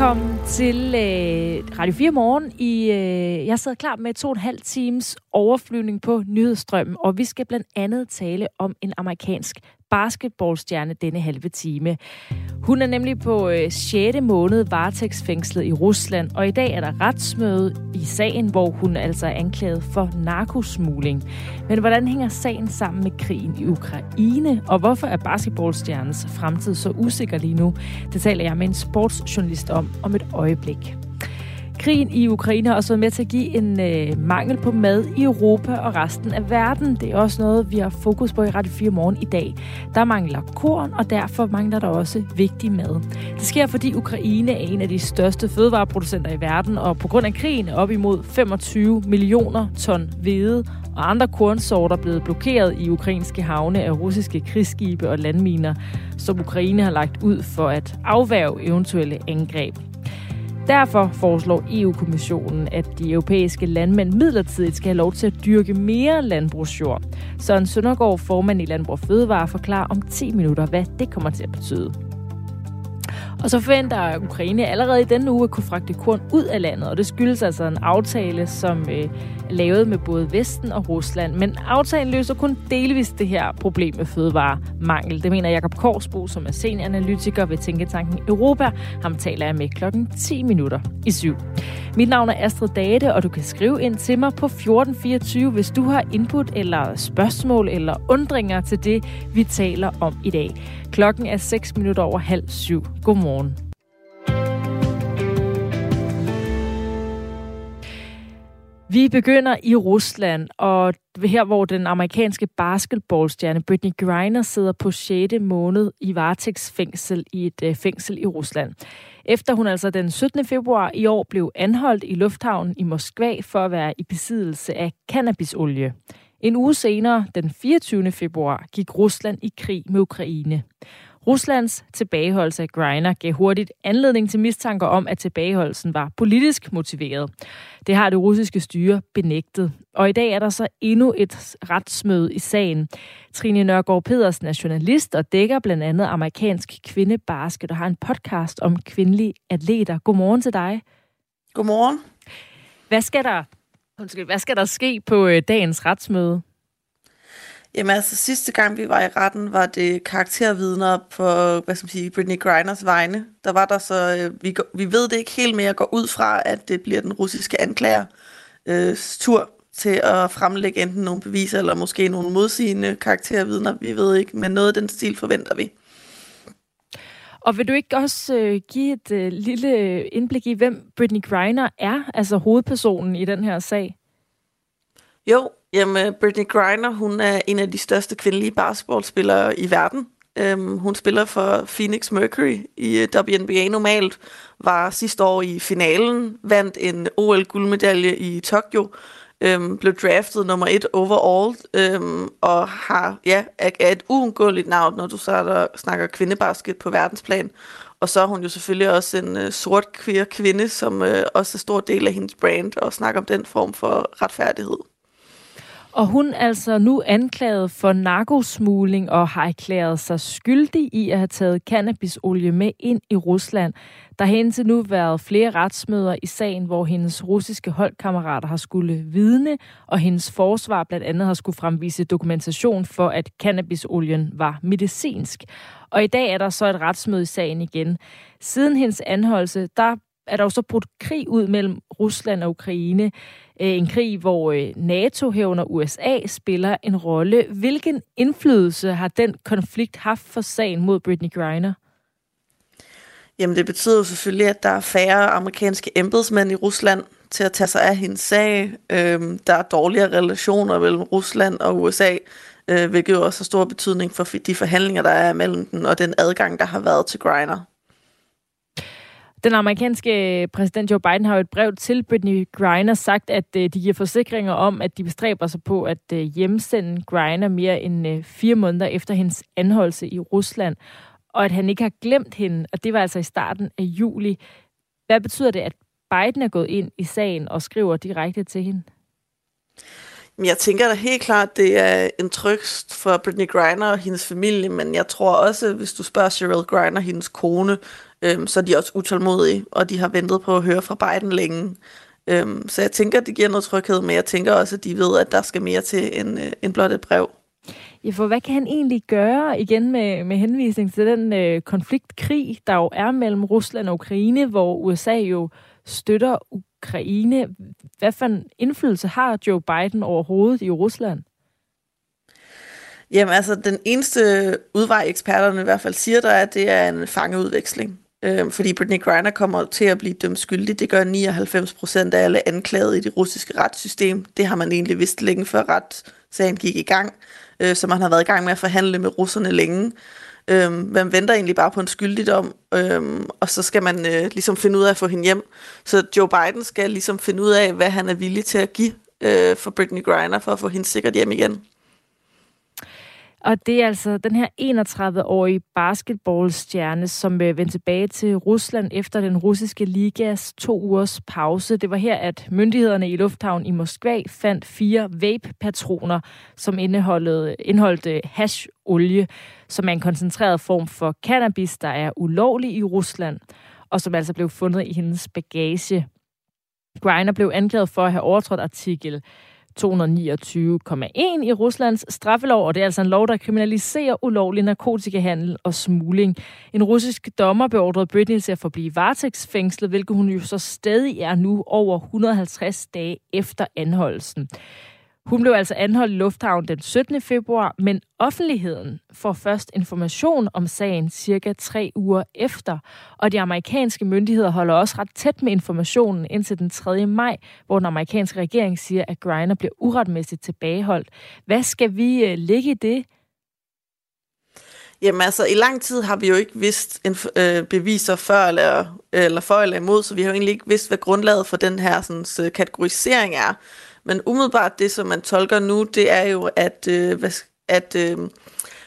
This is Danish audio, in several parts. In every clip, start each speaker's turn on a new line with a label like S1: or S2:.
S1: Velkommen til øh, Radio 4 Morgen. I, øh, jeg sidder klar med to og en halv times overflyvning på nyhedsstrømmen, og vi skal blandt andet tale om en amerikansk basketballstjerne denne halve time. Hun er nemlig på øh, 6. måned varetægtsfængslet i Rusland, og i dag er der retsmøde i sagen, hvor hun altså er anklaget for narkosmugling. Men hvordan hænger sagen sammen med krigen i Ukraine, og hvorfor er basketballstjernens fremtid så usikker lige nu? Det taler jeg med en sportsjournalist om om et øjeblik. Krigen i Ukraine har også været med til at give en øh, mangel på mad i Europa og resten af verden. Det er også noget, vi har fokus på i Radio 4 morgen i dag. Der mangler korn, og derfor mangler der også vigtig mad. Det sker, fordi Ukraine er en af de største fødevareproducenter i verden, og på grund af krigen er op imod 25 millioner ton hvede og andre kornsorter blevet blokeret i ukrainske havne af russiske krigsskibe og landminer, som Ukraine har lagt ud for at afværge eventuelle angreb. Derfor foreslår EU-kommissionen, at de europæiske landmænd midlertidigt skal have lov til at dyrke mere landbrugsjord. Søren Søndergaard, formand i Landbrug Fødevare, forklarer om 10 minutter, hvad det kommer til at betyde. Og så forventer Ukraine allerede i denne uge at kunne fragte korn ud af landet, og det skyldes altså en aftale, som øh, er lavet med både Vesten og Rusland. Men aftalen løser kun delvis det her problem med fødevaremangel. Det mener Jakob Korsbo, som er senioranalytiker ved Tænketanken Europa. Ham taler jeg med klokken 10 minutter i syv. Mit navn er Astrid Date, og du kan skrive ind til mig på 1424, hvis du har input eller spørgsmål eller undringer til det, vi taler om i dag. Klokken er 6 minutter over halv syv. Godmorgen. Vi begynder i Rusland, og her hvor den amerikanske basketballstjerne Britney Griner sidder på 6. måned i varetægtsfængsel i et øh, fængsel i Rusland. Efter hun altså den 17. februar i år blev anholdt i lufthavnen i Moskva for at være i besiddelse af cannabisolie. En uge senere, den 24. februar, gik Rusland i krig med Ukraine. Ruslands tilbageholdelse af Griner gav hurtigt anledning til mistanker om, at tilbageholdelsen var politisk motiveret. Det har det russiske styre benægtet. Og i dag er der så endnu et retsmøde i sagen. Trine Nørgaard Pedersen er journalist og dækker blandt andet amerikansk kvindebasket og har en podcast om kvindelige atleter. Godmorgen til dig.
S2: Godmorgen.
S1: Hvad skal der, undskyld, hvad skal der ske på øh, dagens retsmøde?
S2: Jamen altså, sidste gang vi var i retten, var det karaktervidner på, hvad skal man sige, Britney Griners vegne. Der var der så, øh, vi, vi ved det ikke helt mere, går ud fra, at det bliver den russiske anklager øh, tur til at fremlægge enten nogle beviser, eller måske nogle modsigende karaktervidner, vi ved ikke, men noget af den stil forventer vi.
S1: Og vil du ikke også øh, give et øh, lille øh, indblik i, hvem Britney Griner er, altså hovedpersonen i den her sag?
S2: Jo, jamen Britney Griner, hun er en af de største kvindelige basketballspillere i verden. Øhm, hun spiller for Phoenix Mercury i øh, WNBA normalt, var sidste år i finalen, vandt en OL-guldmedalje i Tokyo, øhm, blev draftet nummer et overall, øhm, og har, ja, er, er et uundgåeligt navn, når du så der, snakker kvindebasket på verdensplan. Og så er hun jo selvfølgelig også en øh, sort queer kvinde, som øh, også er stor del af hendes brand, og snakker om den form for retfærdighed.
S1: Og hun er altså nu anklaget for narkosmugling og har erklæret sig skyldig i at have taget cannabisolie med ind i Rusland. Der har indtil nu været flere retsmøder i sagen, hvor hendes russiske holdkammerater har skulle vidne, og hendes forsvar blandt andet har skulle fremvise dokumentation for, at cannabisolien var medicinsk. Og i dag er der så et retsmøde i sagen igen. Siden hendes anholdelse, der er der jo så brudt krig ud mellem Rusland og Ukraine. Øh, en krig, hvor øh, NATO hævner USA spiller en rolle. Hvilken indflydelse har den konflikt haft for sagen mod Britney Griner?
S2: Jamen det betyder jo selvfølgelig, at der er færre amerikanske embedsmænd i Rusland til at tage sig af hendes sag. Øhm, der er dårligere relationer mellem Rusland og USA, øh, hvilket jo også har stor betydning for de forhandlinger, der er mellem den, og den adgang, der har været til Griner.
S1: Den amerikanske øh, præsident Joe Biden har jo et brev til Britney Griner sagt, at øh, de giver forsikringer om, at de bestræber sig på at øh, hjemsende Griner mere end fire måneder efter hendes anholdelse i Rusland, og at han ikke har glemt hende, og det var altså i starten af juli. Hvad betyder det, at Biden er gået ind i sagen og skriver direkte til hende?
S2: Jeg tænker da helt klart, det er en trøst for Britney Griner og hendes familie, men jeg tror også, hvis du spørger Cheryl Griner, hendes kone, øhm, så er de også utålmodige, og de har ventet på at høre fra Biden længe. Øhm, så jeg tænker, det giver noget tryghed, men jeg tænker også, at de ved, at der skal mere til end, øh, end blot et brev.
S1: Ja, for hvad kan han egentlig gøre igen med, med henvisning til den øh, konfliktkrig, der jo er mellem Rusland og Ukraine, hvor USA jo støtter Ukraine. Hvad for en indflydelse har Joe Biden overhovedet i Rusland?
S2: Jamen altså, den eneste udvej, eksperterne i hvert fald siger, der er, at det er en fangeudveksling. Øh, fordi Britney Griner kommer til at blive dømt skyldig. Det gør 99 procent af alle anklagede i det russiske retssystem. Det har man egentlig vidst længe før retssagen gik i gang. Øh, så man har været i gang med at forhandle med russerne længe. Øh, man venter egentlig bare på en skyldigdom, øh, og så skal man øh, ligesom finde ud af at få hende hjem. Så Joe Biden skal ligesom finde ud af, hvad han er villig til at give øh, for Britney Griner, for at få hende sikkert hjem igen.
S1: Og det er altså den her 31-årige basketballstjerne, som øh, vendte tilbage til Rusland efter den russiske ligas to ugers pause. Det var her, at myndighederne i lufthavnen i Moskva fandt fire vape-patroner, som indeholdt, indeholdt hasholie, som er en koncentreret form for cannabis, der er ulovlig i Rusland, og som altså blev fundet i hendes bagage. Griner blev anklaget for at have overtrådt artikel 229,1 i Ruslands straffelov, og det er altså en lov, der kriminaliserer ulovlig narkotikahandel og smugling. En russisk dommer beordrede Britney til at forblive varetægtsfængslet, hvilket hun jo så stadig er nu over 150 dage efter anholdelsen. Hun blev altså anholdt i lufthavnen den 17. februar, men offentligheden får først information om sagen cirka tre uger efter, og de amerikanske myndigheder holder også ret tæt med informationen indtil den 3. maj, hvor den amerikanske regering siger, at Griner bliver uretmæssigt tilbageholdt. Hvad skal vi øh, ligge i det?
S2: Jamen altså, i lang tid har vi jo ikke vidst en, øh, beviser før eller, eller for eller imod, så vi har jo egentlig ikke vidst, hvad grundlaget for den her sådan, kategorisering er. Men umiddelbart det, som man tolker nu, det er jo, at, øh, at øh,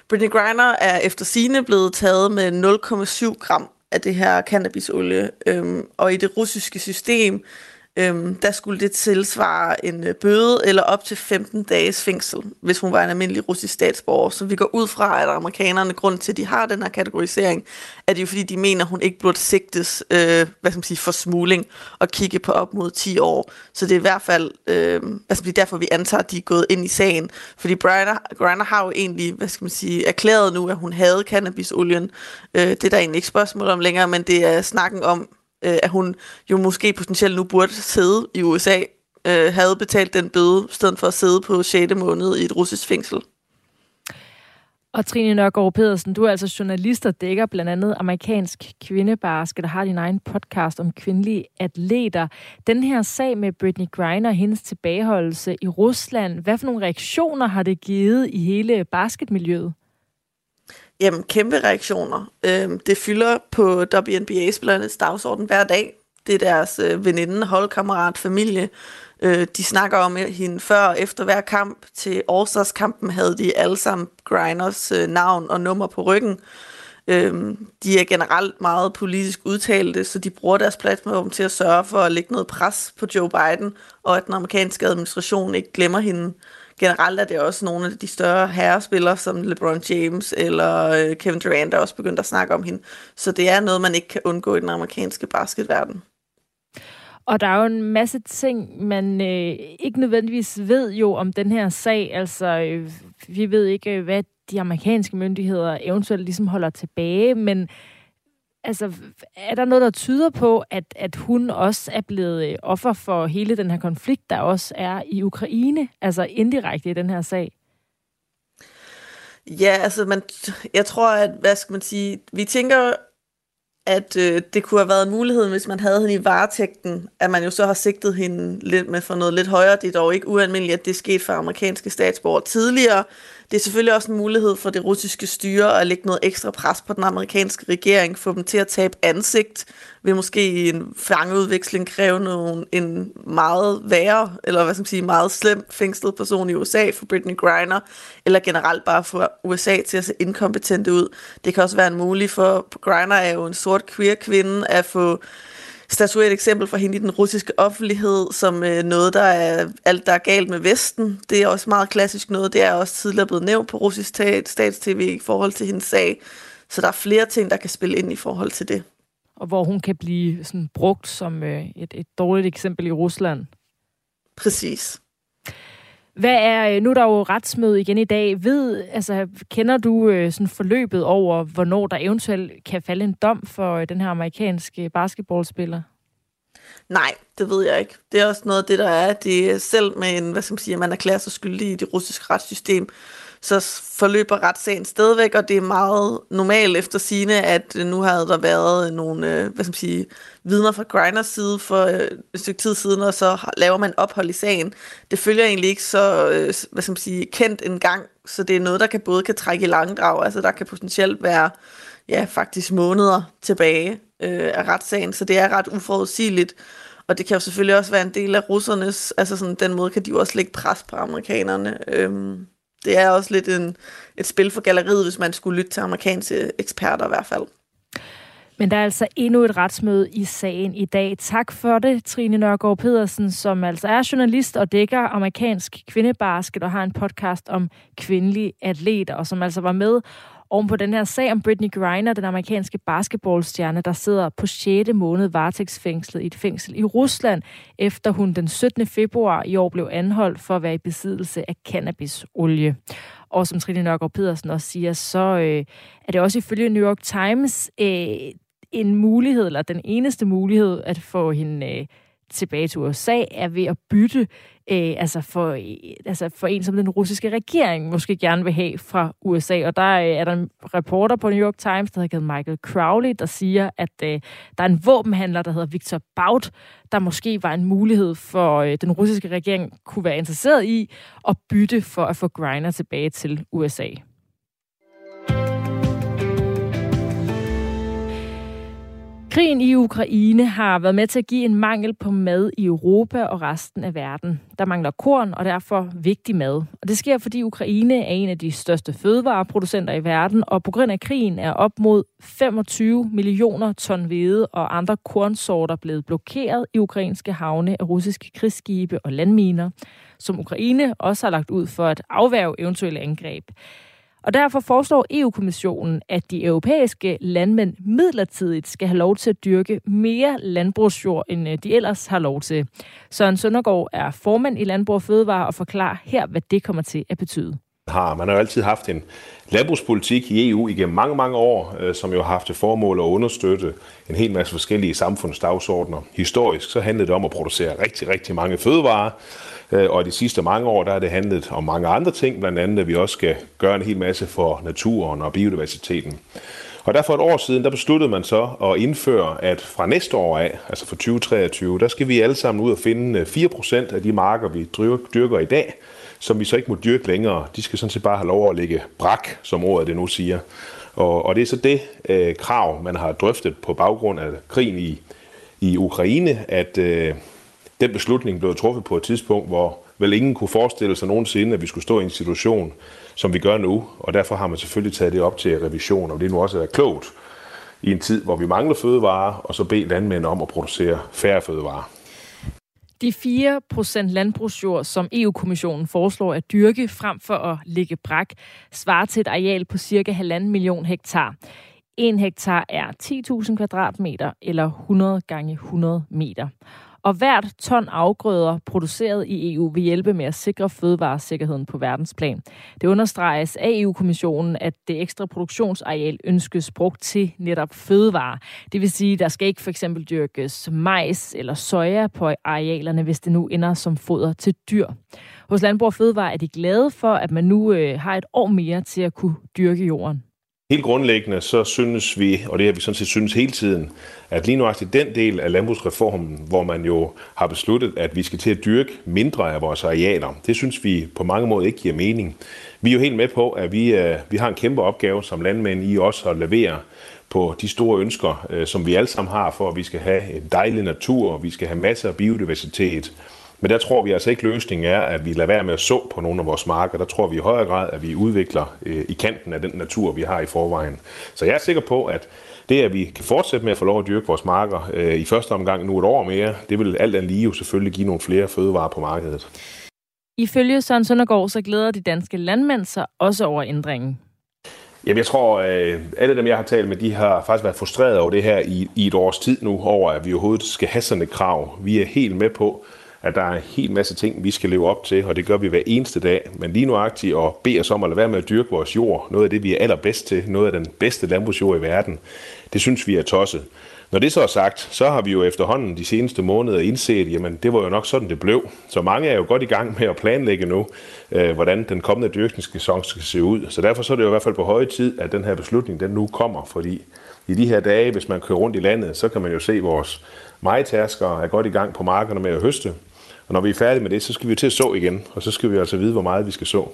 S2: Britney Griner er efter sine blevet taget med 0,7 gram af det her cannabisolie. Øh, og i det russiske system, øhm, der skulle det tilsvare en øh, bøde eller op til 15 dages fængsel, hvis hun var en almindelig russisk statsborger. Så vi går ud fra, at amerikanerne, grund til, at de har den her kategorisering, er det jo fordi, de mener, at hun ikke burde sigtes øh, hvad skal man sige, for smugling og kigge på op mod 10 år. Så det er i hvert fald øh, altså, det er derfor, vi antager, at de er gået ind i sagen. Fordi Brian, Griner har jo egentlig hvad skal man sige, erklæret nu, at hun havde cannabisolien. Øh, det er der egentlig ikke spørgsmål om længere, men det er snakken om, øh, at hun jo måske potentielt nu burde sidde i USA, øh, havde betalt den bøde, i stedet for at sidde på 6. måned i et russisk fængsel.
S1: Og Trine Nørgaard Pedersen, du er altså journalist og dækker blandt andet amerikansk kvindebasket der har din egen podcast om kvindelige atleter. Den her sag med Britney Griner og hendes tilbageholdelse i Rusland, hvad for nogle reaktioner har det givet i hele basketmiljøet?
S2: Jamen, kæmpe reaktioner. Øhm, det fylder på WNBA-spillernes dagsorden hver dag. Det er deres øh, veninde, holdkammerat, familie. Øh, de snakker om hende før og efter hver kamp. Til All-Stars-kampen havde de alle sammen Griners øh, navn og nummer på ryggen. Øhm, de er generelt meget politisk udtalte, så de bruger deres platform til at sørge for at lægge noget pres på Joe Biden, og at den amerikanske administration ikke glemmer hende generelt er det også nogle af de større herrespillere, som LeBron James eller øh, Kevin Durant, der også begyndt at snakke om hende. Så det er noget, man ikke kan undgå i den amerikanske basketverden.
S1: Og der er jo en masse ting, man øh, ikke nødvendigvis ved jo om den her sag. Altså, øh, vi ved ikke, øh, hvad de amerikanske myndigheder eventuelt ligesom holder tilbage, men Altså, er der noget, der tyder på, at, at hun også er blevet øh, offer for hele den her konflikt, der også er i Ukraine, altså indirekte i den her sag?
S2: Ja, altså, man, jeg tror, at, hvad skal man sige, vi tænker, at øh, det kunne have været en mulighed, hvis man havde hende i varetægten, at man jo så har sigtet hende lidt med for noget lidt højere. Det er dog ikke ualmindeligt, at det skete for amerikanske statsborgere tidligere. Det er selvfølgelig også en mulighed for det russiske styre at lægge noget ekstra pres på den amerikanske regering, få dem til at tabe ansigt, vil måske i en fangeudveksling kræve nogen, en meget værre, eller hvad skal man sige, meget slem fængslet person i USA for Britney Griner, eller generelt bare for USA til at se inkompetente ud. Det kan også være en mulighed for, Griner er jo en sort queer kvinde, at få statuere et eksempel for hende i den russiske offentlighed, som øh, noget, der er alt, der er galt med Vesten. Det er også meget klassisk noget. Det er også tidligere blevet nævnt på russisk statstv i forhold til hendes sag. Så der er flere ting, der kan spille ind i forhold til det.
S1: Og hvor hun kan blive sådan brugt som øh, et, et dårligt eksempel i Rusland.
S2: Præcis.
S1: Hvad er, øh, nu er der jo retsmøde igen i dag. Ved, altså, kender du øh, sådan forløbet over, hvornår der eventuelt kan falde en dom for øh, den her amerikanske basketballspiller?
S2: Nej, det ved jeg ikke. Det er også noget af det, der er. Det de selv med en, hvad skal man sige, man erklærer sig skyldig i det russiske retssystem, så forløber retssagen stadigvæk, og det er meget normalt efter sine, at øh, nu havde der været øh, nogle øh, hvad skal man sige, vidner fra Grinders side for et stykke tid siden, og så laver man ophold i sagen. Det følger egentlig ikke så hvad skal man sige, kendt en gang, så det er noget, der kan både kan trække i langdrag, altså der kan potentielt være ja, faktisk måneder tilbage øh, af retssagen, så det er ret uforudsigeligt. Og det kan jo selvfølgelig også være en del af russernes, altså sådan, den måde kan de jo også lægge pres på amerikanerne. Øhm, det er også lidt en, et spil for galleriet, hvis man skulle lytte til amerikanske eksperter i hvert fald.
S1: Men der er altså endnu et retsmøde i sagen i dag. Tak for det, Trine Nørgaard Pedersen, som altså er journalist og dækker amerikansk kvindebasket og har en podcast om kvindelige atleter, og som altså var med oven på den her sag om Britney Griner, den amerikanske basketballstjerne, der sidder på 6. måned varetægtsfængslet i et fængsel i Rusland, efter hun den 17. februar i år blev anholdt for at være i besiddelse af cannabisolie. Og som Trine Nørgaard Pedersen også siger, så øh, er det også ifølge New York Times øh, en mulighed, eller den eneste mulighed, at få hende øh, tilbage til USA, er ved at bytte øh, altså, for, øh, altså for en, som den russiske regering måske gerne vil have fra USA. Og der øh, er der en reporter på New York Times, der hedder Michael Crowley, der siger, at øh, der er en våbenhandler, der hedder Victor Baut, der måske var en mulighed for øh, den russiske regering kunne være interesseret i at bytte for at få Griner tilbage til USA. Krigen i Ukraine har været med til at give en mangel på mad i Europa og resten af verden. Der mangler korn og derfor vigtig mad. Og det sker, fordi Ukraine er en af de største fødevareproducenter i verden, og på grund af krigen er op mod 25 millioner ton hvede og andre kornsorter blevet blokeret i ukrainske havne af russiske krigsskibe og landminer, som Ukraine også har lagt ud for at afværge eventuelle angreb. Og derfor foreslår EU-kommissionen, at de europæiske landmænd midlertidigt skal have lov til at dyrke mere landbrugsjord, end øh, de ellers har lov til. Søren Søndergaard er formand i Landbrug og Fødevare og forklarer her, hvad det kommer til at betyde.
S3: Har. Man har jo altid haft en landbrugspolitik i EU igennem mange, mange år, øh, som jo har haft det formål at understøtte en hel masse forskellige samfundsdagsordner. Historisk så handlede det om at producere rigtig, rigtig mange fødevarer, Øh, og de sidste mange år, der har det handlet om mange andre ting, blandt andet at vi også skal gøre en hel masse for naturen og biodiversiteten. Og der for et år siden, der besluttede man så at indføre, at fra næste år af, altså fra 2023, der skal vi alle sammen ud og finde øh, 4% af de marker, vi dyrker i dag, som vi så ikke må dyrke længere. De skal sådan set bare have lov at ligge brak, som ordet det nu siger. Og, og det er så det øh, krav, man har drøftet på baggrund af krigen i, i Ukraine, at, øh, den beslutning blev truffet på et tidspunkt, hvor vel ingen kunne forestille sig nogensinde, at vi skulle stå i en situation, som vi gør nu. Og derfor har man selvfølgelig taget det op til revision, og det er nu også er klogt i en tid, hvor vi mangler fødevarer, og så bede landmænd om at producere færre fødevarer.
S1: De 4% landbrugsjord, som EU-kommissionen foreslår at dyrke frem for at ligge brak, svarer til et areal på cirka 1,5 million hektar. En hektar er 10.000 kvadratmeter eller 100 gange 100 meter og hvert ton afgrøder produceret i EU vil hjælpe med at sikre fødevaresikkerheden på verdensplan. Det understreges af EU-kommissionen, at det ekstra produktionsareal ønskes brugt til netop fødevare. Det vil sige, at der skal ikke for eksempel dyrkes majs eller soja på arealerne, hvis det nu ender som foder til dyr. Hos Landbrug og Fødevare er de glade for, at man nu øh, har et år mere til at kunne dyrke jorden.
S3: Helt grundlæggende så synes vi, og det har vi sådan set synes hele tiden, at lige nu den del af landbrugsreformen, hvor man jo har besluttet, at vi skal til at dyrke mindre af vores arealer, det synes vi på mange måder ikke giver mening. Vi er jo helt med på, at vi, øh, vi har en kæmpe opgave som landmænd i også at levere på de store ønsker, øh, som vi alle sammen har for, at vi skal have en dejlig natur, og vi skal have masser af biodiversitet. Men der tror vi altså ikke, løsningen er, at vi lader være med at så på nogle af vores marker. Der tror vi i højere grad, at vi udvikler øh, i kanten af den natur, vi har i forvejen. Så jeg er sikker på, at det, at vi kan fortsætte med at få lov at dyrke vores marker øh, i første omgang nu et år mere, det vil alt andet lige jo selvfølgelig give nogle flere fødevarer på markedet.
S1: Ifølge Søren Søndergaard, så glæder de danske landmænd sig også over ændringen.
S3: Jamen, jeg tror, at øh, alle dem, jeg har talt med, de har faktisk været frustreret over det her i, i et års tid nu, over at vi overhovedet skal have sådan et krav. Vi er helt med på, at der er en hel masse ting, vi skal leve op til, og det gør vi hver eneste dag. Men lige nuagtigt at bede os om at lade være med at dyrke vores jord, noget af det, vi er allerbedst til, noget af den bedste landbrugsjord i verden, det synes vi er tosset. Når det så er sagt, så har vi jo efterhånden de seneste måneder indset, jamen det var jo nok sådan, det blev. Så mange er jo godt i gang med at planlægge nu, øh, hvordan den kommende dyrkningssæson skal se ud. Så derfor så er det jo i hvert fald på høje tid, at den her beslutning den nu kommer, fordi i de her dage, hvis man kører rundt i landet, så kan man jo se, at vores majtasker er godt i gang på markerne med at høste. Og når vi er færdige med det, så skal vi til at så igen, og så skal vi altså vide, hvor meget vi skal så.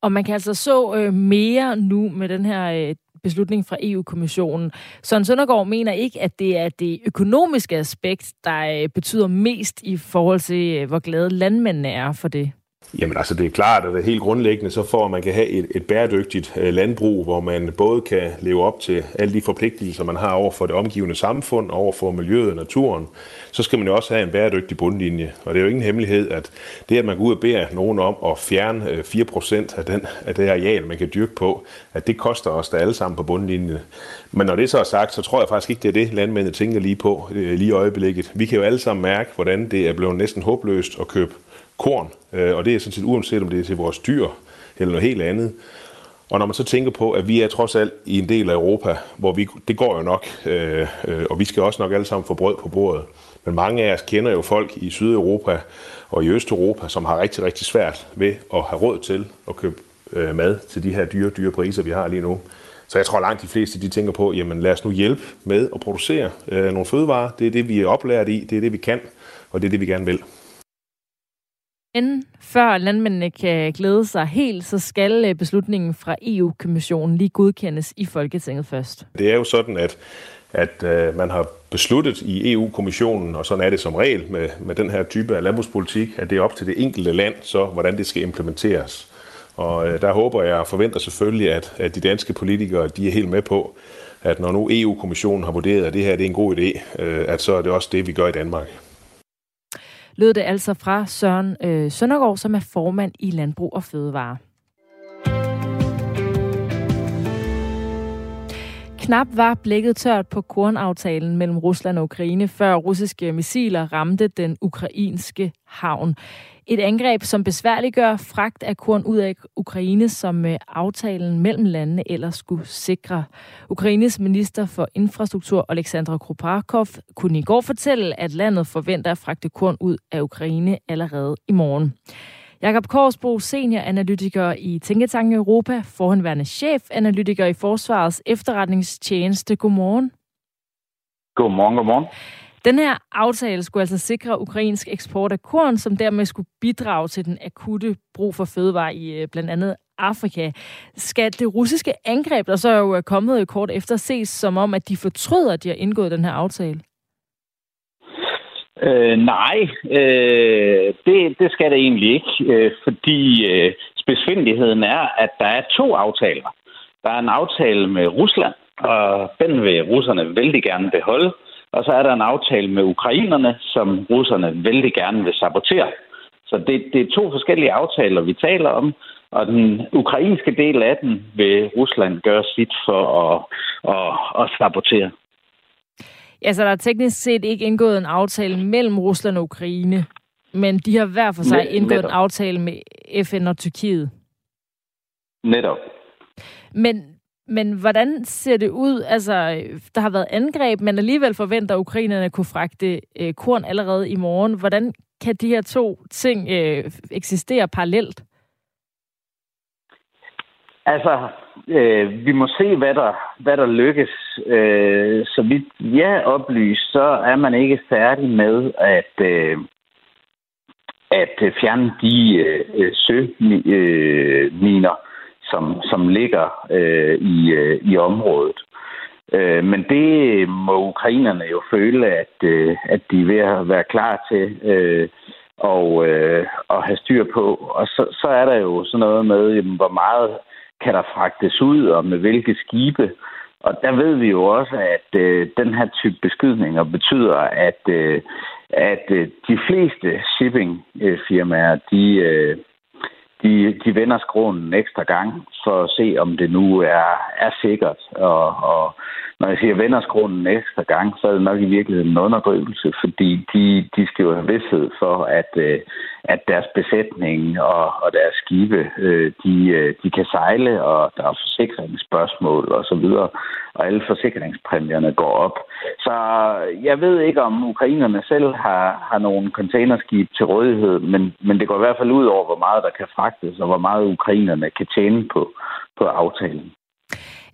S1: Og man kan altså så øh, mere nu med den her øh, beslutning fra EU-kommissionen. Søren Søndergaard mener ikke, at det er det økonomiske aspekt, der øh, betyder mest i forhold til, øh, hvor glade landmændene er for det.
S3: Jamen altså, det er klart, at det helt grundlæggende, så for at man kan have et, et bæredygtigt øh, landbrug, hvor man både kan leve op til alle de forpligtelser, man har over for det omgivende samfund, over for miljøet og naturen, så skal man jo også have en bæredygtig bundlinje. Og det er jo ingen hemmelighed, at det, at man går ud og beder nogen om at fjerne øh, 4% af, den, af det areal, man kan dyrke på, at det koster os da alle sammen på bundlinjen. Men når det så er sagt, så tror jeg faktisk ikke, det er det, landmændene tænker lige på øh, lige i øjeblikket. Vi kan jo alle sammen mærke, hvordan det er blevet næsten håbløst at købe korn, øh, og det er sådan set uanset om det er til vores dyr eller noget helt andet. Og når man så tænker på, at vi er trods alt i en del af Europa, hvor vi, det går jo nok, øh, øh, og vi skal også nok alle sammen få brød på bordet. Men mange af os kender jo folk i Sydeuropa og i Østeuropa, som har rigtig, rigtig svært ved at have råd til at købe øh, mad til de her dyre, dyre priser, vi har lige nu. Så jeg tror langt de fleste, de tænker på, jamen lad os nu hjælpe med at producere øh, nogle fødevarer. Det er det, vi er oplært i, det er det, vi kan, og det er det, vi gerne vil.
S1: Men før landmændene kan glæde sig helt, så skal øh, beslutningen fra EU-kommissionen lige godkendes i Folketinget først.
S3: Det er jo sådan, at at øh, man har besluttet i EU-kommissionen, og sådan er det som regel med, med den her type af landbrugspolitik, at det er op til det enkelte land, så hvordan det skal implementeres. Og øh, der håber jeg og forventer selvfølgelig, at, at de danske politikere de er helt med på, at når nu EU-kommissionen har vurderet, at det her det er en god idé, øh, at så er det også det, vi gør i Danmark
S1: lød det altså fra Søren øh, Søndergaard, som er formand i Landbrug og Fødevare. Knap var blikket tørt på kornaftalen mellem Rusland og Ukraine, før russiske missiler ramte den ukrainske havn. Et angreb, som besværliggør fragt af korn ud af Ukraine, som øh, aftalen mellem landene ellers skulle sikre. Ukraines minister for infrastruktur, Alexandra Kropakov, kunne i går fortælle, at landet forventer at fragte korn ud af Ukraine allerede i morgen. Jakob Korsbro, senioranalytiker i Tænketanken Europa, forhenværende chefanalytiker i Forsvarets efterretningstjeneste. Godmorgen.
S4: Godmorgen, godmorgen.
S1: Den her aftale skulle altså sikre ukrainsk eksport af korn, som dermed skulle bidrage til den akutte brug for fødevare i øh, blandt andet Afrika. Skal det russiske angreb, der så er jo kommet kort efter, ses som om, at de fortryder, at de har indgået den her aftale?
S4: Øh, nej, øh, det, det skal det egentlig ikke, øh, fordi øh, besvindeligheden er, at der er to aftaler. Der er en aftale med Rusland, og den vil russerne vældig gerne beholde. Og så er der en aftale med ukrainerne, som russerne vældig gerne vil sabotere. Så det, det er to forskellige aftaler, vi taler om. Og den ukrainske del af den vil Rusland gøre sit for at, at, at sabotere.
S1: Ja, så der er teknisk set ikke indgået en aftale mellem Rusland og Ukraine, men de har hver for sig indgået netop. en aftale med FN og Tyrkiet.
S4: Netop.
S1: Men men hvordan ser det ud? Altså, der har været angreb, men alligevel forventer ukrainerne at kunne fragte øh, korn allerede i morgen. Hvordan kan de her to ting øh, eksistere parallelt?
S4: Altså, øh, vi må se, hvad der, hvad der lykkes. Øh, så vidt jeg oplyst, så er man ikke færdig med at, øh, at fjerne de øh, øh søminer, øh, som, som ligger øh, i, øh, i området. Øh, men det må ukrainerne jo føle, at, øh, at de er ved at være klar til øh, og, øh, at have styr på. Og så, så er der jo sådan noget med, jamen, hvor meget kan der fragtes ud, og med hvilke skibe. Og der ved vi jo også, at øh, den her type beskydninger betyder, at, øh, at øh, de fleste shippingfirmaer, de, øh, de, de vender skråen en ekstra gang for at se, om det nu er, er sikkert. Og, og når jeg siger vender skråen en ekstra gang, så er det nok i virkeligheden en underdrivelse, fordi de, de skal jo have vidsthed for, at, øh, at deres besætning og, og deres skibe, øh, de, øh, de kan sejle, og der er forsikringsspørgsmål og så videre, og alle forsikringspræmierne går op. Så jeg ved ikke, om ukrainerne selv har, har nogle containerskib til rådighed, men, men det går i hvert fald ud over, hvor meget der kan fragtes, og hvor meget ukrainerne kan tjene på, på aftalen.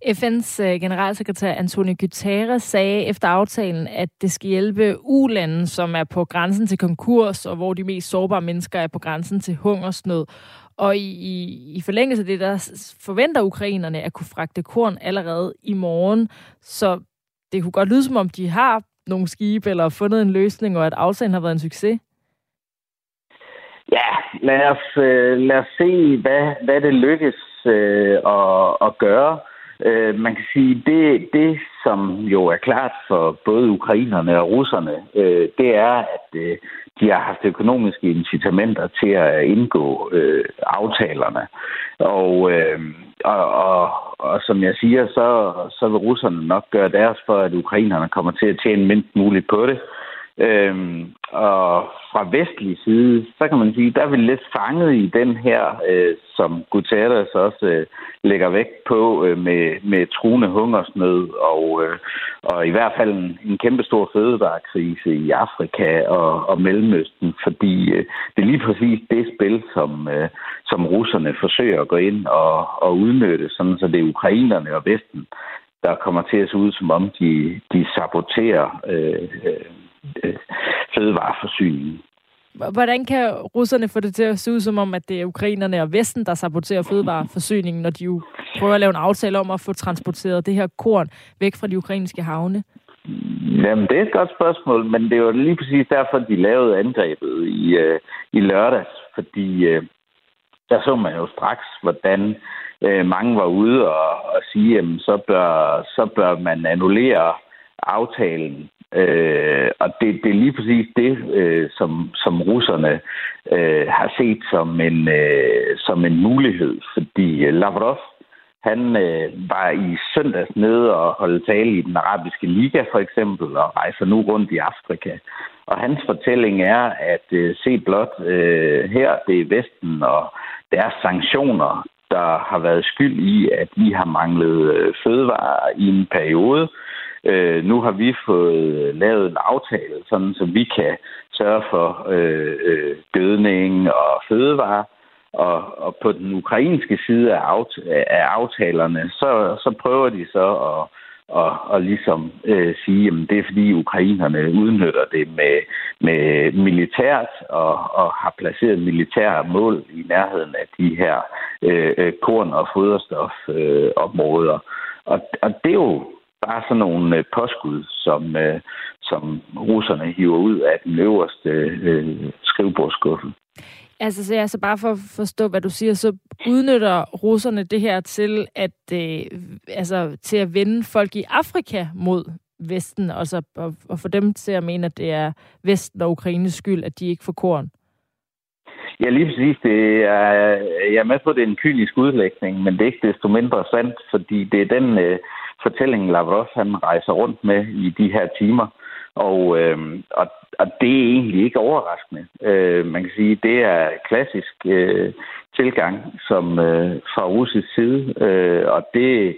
S1: FN's øh, generalsekretær Antonio Guterres sagde efter aftalen, at det skal hjælpe ulande, som er på grænsen til konkurs, og hvor de mest sårbare mennesker er på grænsen til hungersnød. Og i, i, i forlængelse af det, der forventer ukrainerne at kunne fragte korn allerede i morgen. Så det kunne godt lyde, som om de har nogle skibe eller fundet en løsning, og at aftalen har været en succes.
S4: Ja, lad os, øh, lad os se, hvad, hvad det lykkes øh, at, at gøre. Øh, man kan sige, det, det som jo er klart for både ukrainerne og russerne, øh, det er, at øh, de har haft økonomiske incitamenter til at indgå øh, aftalerne. Og, øh, og, og, og som jeg siger, så, så vil russerne nok gøre deres for, at ukrainerne kommer til at tjene mindst muligt på det. Øhm, og fra vestlig side, så kan man sige, der er vi lidt fanget i den her, øh, som Guterres også øh, lægger vægt på øh, med, med truende hungersnød og, øh, og i hvert fald en, en kæmpe stor fødevarekrise i Afrika og, og Mellemøsten, fordi øh, det er lige præcis det spil, som, øh, som russerne forsøger at gå ind og, og udnytte, sådan så det er ukrainerne og Vesten, der kommer til at se ud, som om de, de saboterer øh, øh øh, fødevareforsyningen.
S1: Hvordan kan russerne få det til at se ud som om, at det er ukrainerne og Vesten, der saboterer fødevareforsyningen, når de jo prøver at lave en aftale om at få transporteret det her korn væk fra de ukrainske havne?
S4: Jamen, det er et godt spørgsmål, men det var lige præcis derfor, de lavede angrebet i, øh, i lørdags, fordi øh, der så man jo straks, hvordan øh, mange var ude og, og sige, at så bør, så bør man annullere aftalen Øh, og det, det er lige præcis det, øh, som, som russerne øh, har set som en, øh, som en mulighed, fordi øh, Lavrov, han øh, var i søndags nede og holdt tale i den arabiske liga for eksempel, og rejser nu rundt i Afrika. Og hans fortælling er, at øh, se blot øh, her, det er Vesten og deres sanktioner, der har været skyld i, at vi har manglet øh, fødevarer i en periode, Øh, Øh, nu har vi fået øh, lavet en aftale, sådan så vi kan sørge for øh, øh, gødning og fødevare. Og, og på den ukrainske side af, aft af aftalerne, så, så prøver de så at og, og ligesom øh, sige, at det er fordi ukrainerne udnytter det med, med militært og, og har placeret militære mål i nærheden af de her øh, øh korn- og foderstofområder. Øh, og, og det er jo bare sådan nogle øh, påskud, som, øh, som russerne hiver ud af den øverste øh, skrivebordskuffe.
S1: Altså, så, altså bare for at forstå, hvad du siger, så udnytter russerne det her til at, øh, altså, til at vende folk i Afrika mod Vesten, og, så, og, og få dem til at mene, at det er Vesten og Ukraines skyld, at de ikke får korn.
S4: Ja, lige præcis. Det er, jeg er med på, at det er en kynisk udlægning, men det er ikke desto mindre sandt, fordi det er den øh, fortælling, Lavrov han rejser rundt med i de her timer. Og, øh, og, og det er egentlig ikke overraskende. Øh, man kan sige, det er klassisk øh, tilgang som øh, fra russisk side, øh, og det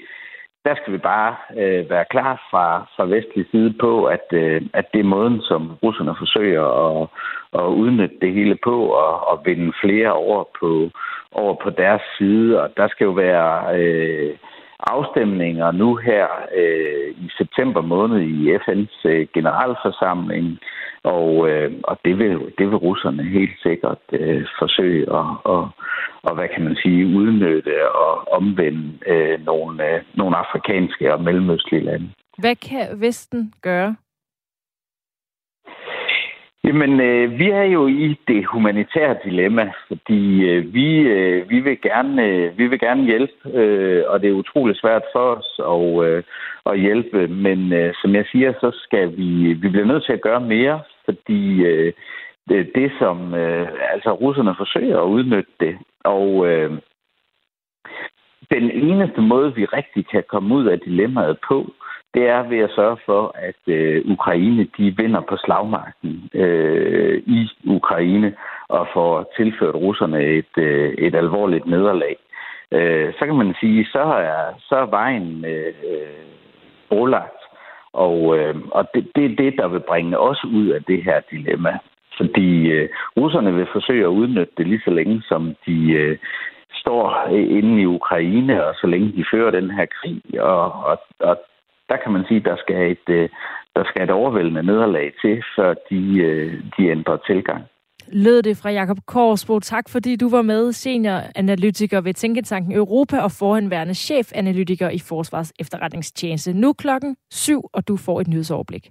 S4: der skal vi bare øh, være klar fra, fra vestlig side på, at, øh, at det er måden, som russerne forsøger at, at udnytte det hele på og, og vinde flere over på, over på deres side. Og der skal jo være øh, afstemninger nu her øh, i september måned i FN's øh, generalforsamling, Og, øh, og det, vil, det vil russerne helt sikkert øh, forsøge at, og, og, hvad kan man sige, udnytte og omvende øh, nogle, øh, nogle afrikanske og mellemøstlige lande.
S1: Hvad kan Vesten gøre?
S4: Jamen, øh, vi er jo i det humanitære dilemma, fordi øh, vi, øh, vi, vil gerne, øh, vi vil gerne hjælpe, øh, og det er utrolig svært for os at, øh, at hjælpe. Men øh, som jeg siger, så skal vi, vi bliver nødt til at gøre mere, fordi øh, det, det som øh, altså russerne forsøger at udnytte det, og øh, den eneste måde, vi rigtig kan komme ud af dilemmaet på, det er ved at sørge for, at øh, Ukraine de vinder på slagmarken øh, i Ukraine og får tilført russerne et, øh, et alvorligt nederlag. Øh, så kan man sige, så er, så er vejen øh, brolagt. Og, øh, og det, det er det, der vil bringe os ud af det her dilemma. Fordi øh, russerne vil forsøge at udnytte det lige så længe, som de øh, står inde i Ukraine, og så længe de fører den her krig. Og, og, og der kan man sige, der skal et, øh, der skal et overvældende nederlag til, før de, øh, de ændrer tilgang.
S1: Lød det fra Jakob Korsbo. Tak fordi du var med, senioranalytiker ved Tænketanken Europa og forhenværende chefanalytiker i Forsvars efterretningstjeneste. Nu klokken syv, og du får et nyhedsoverblik.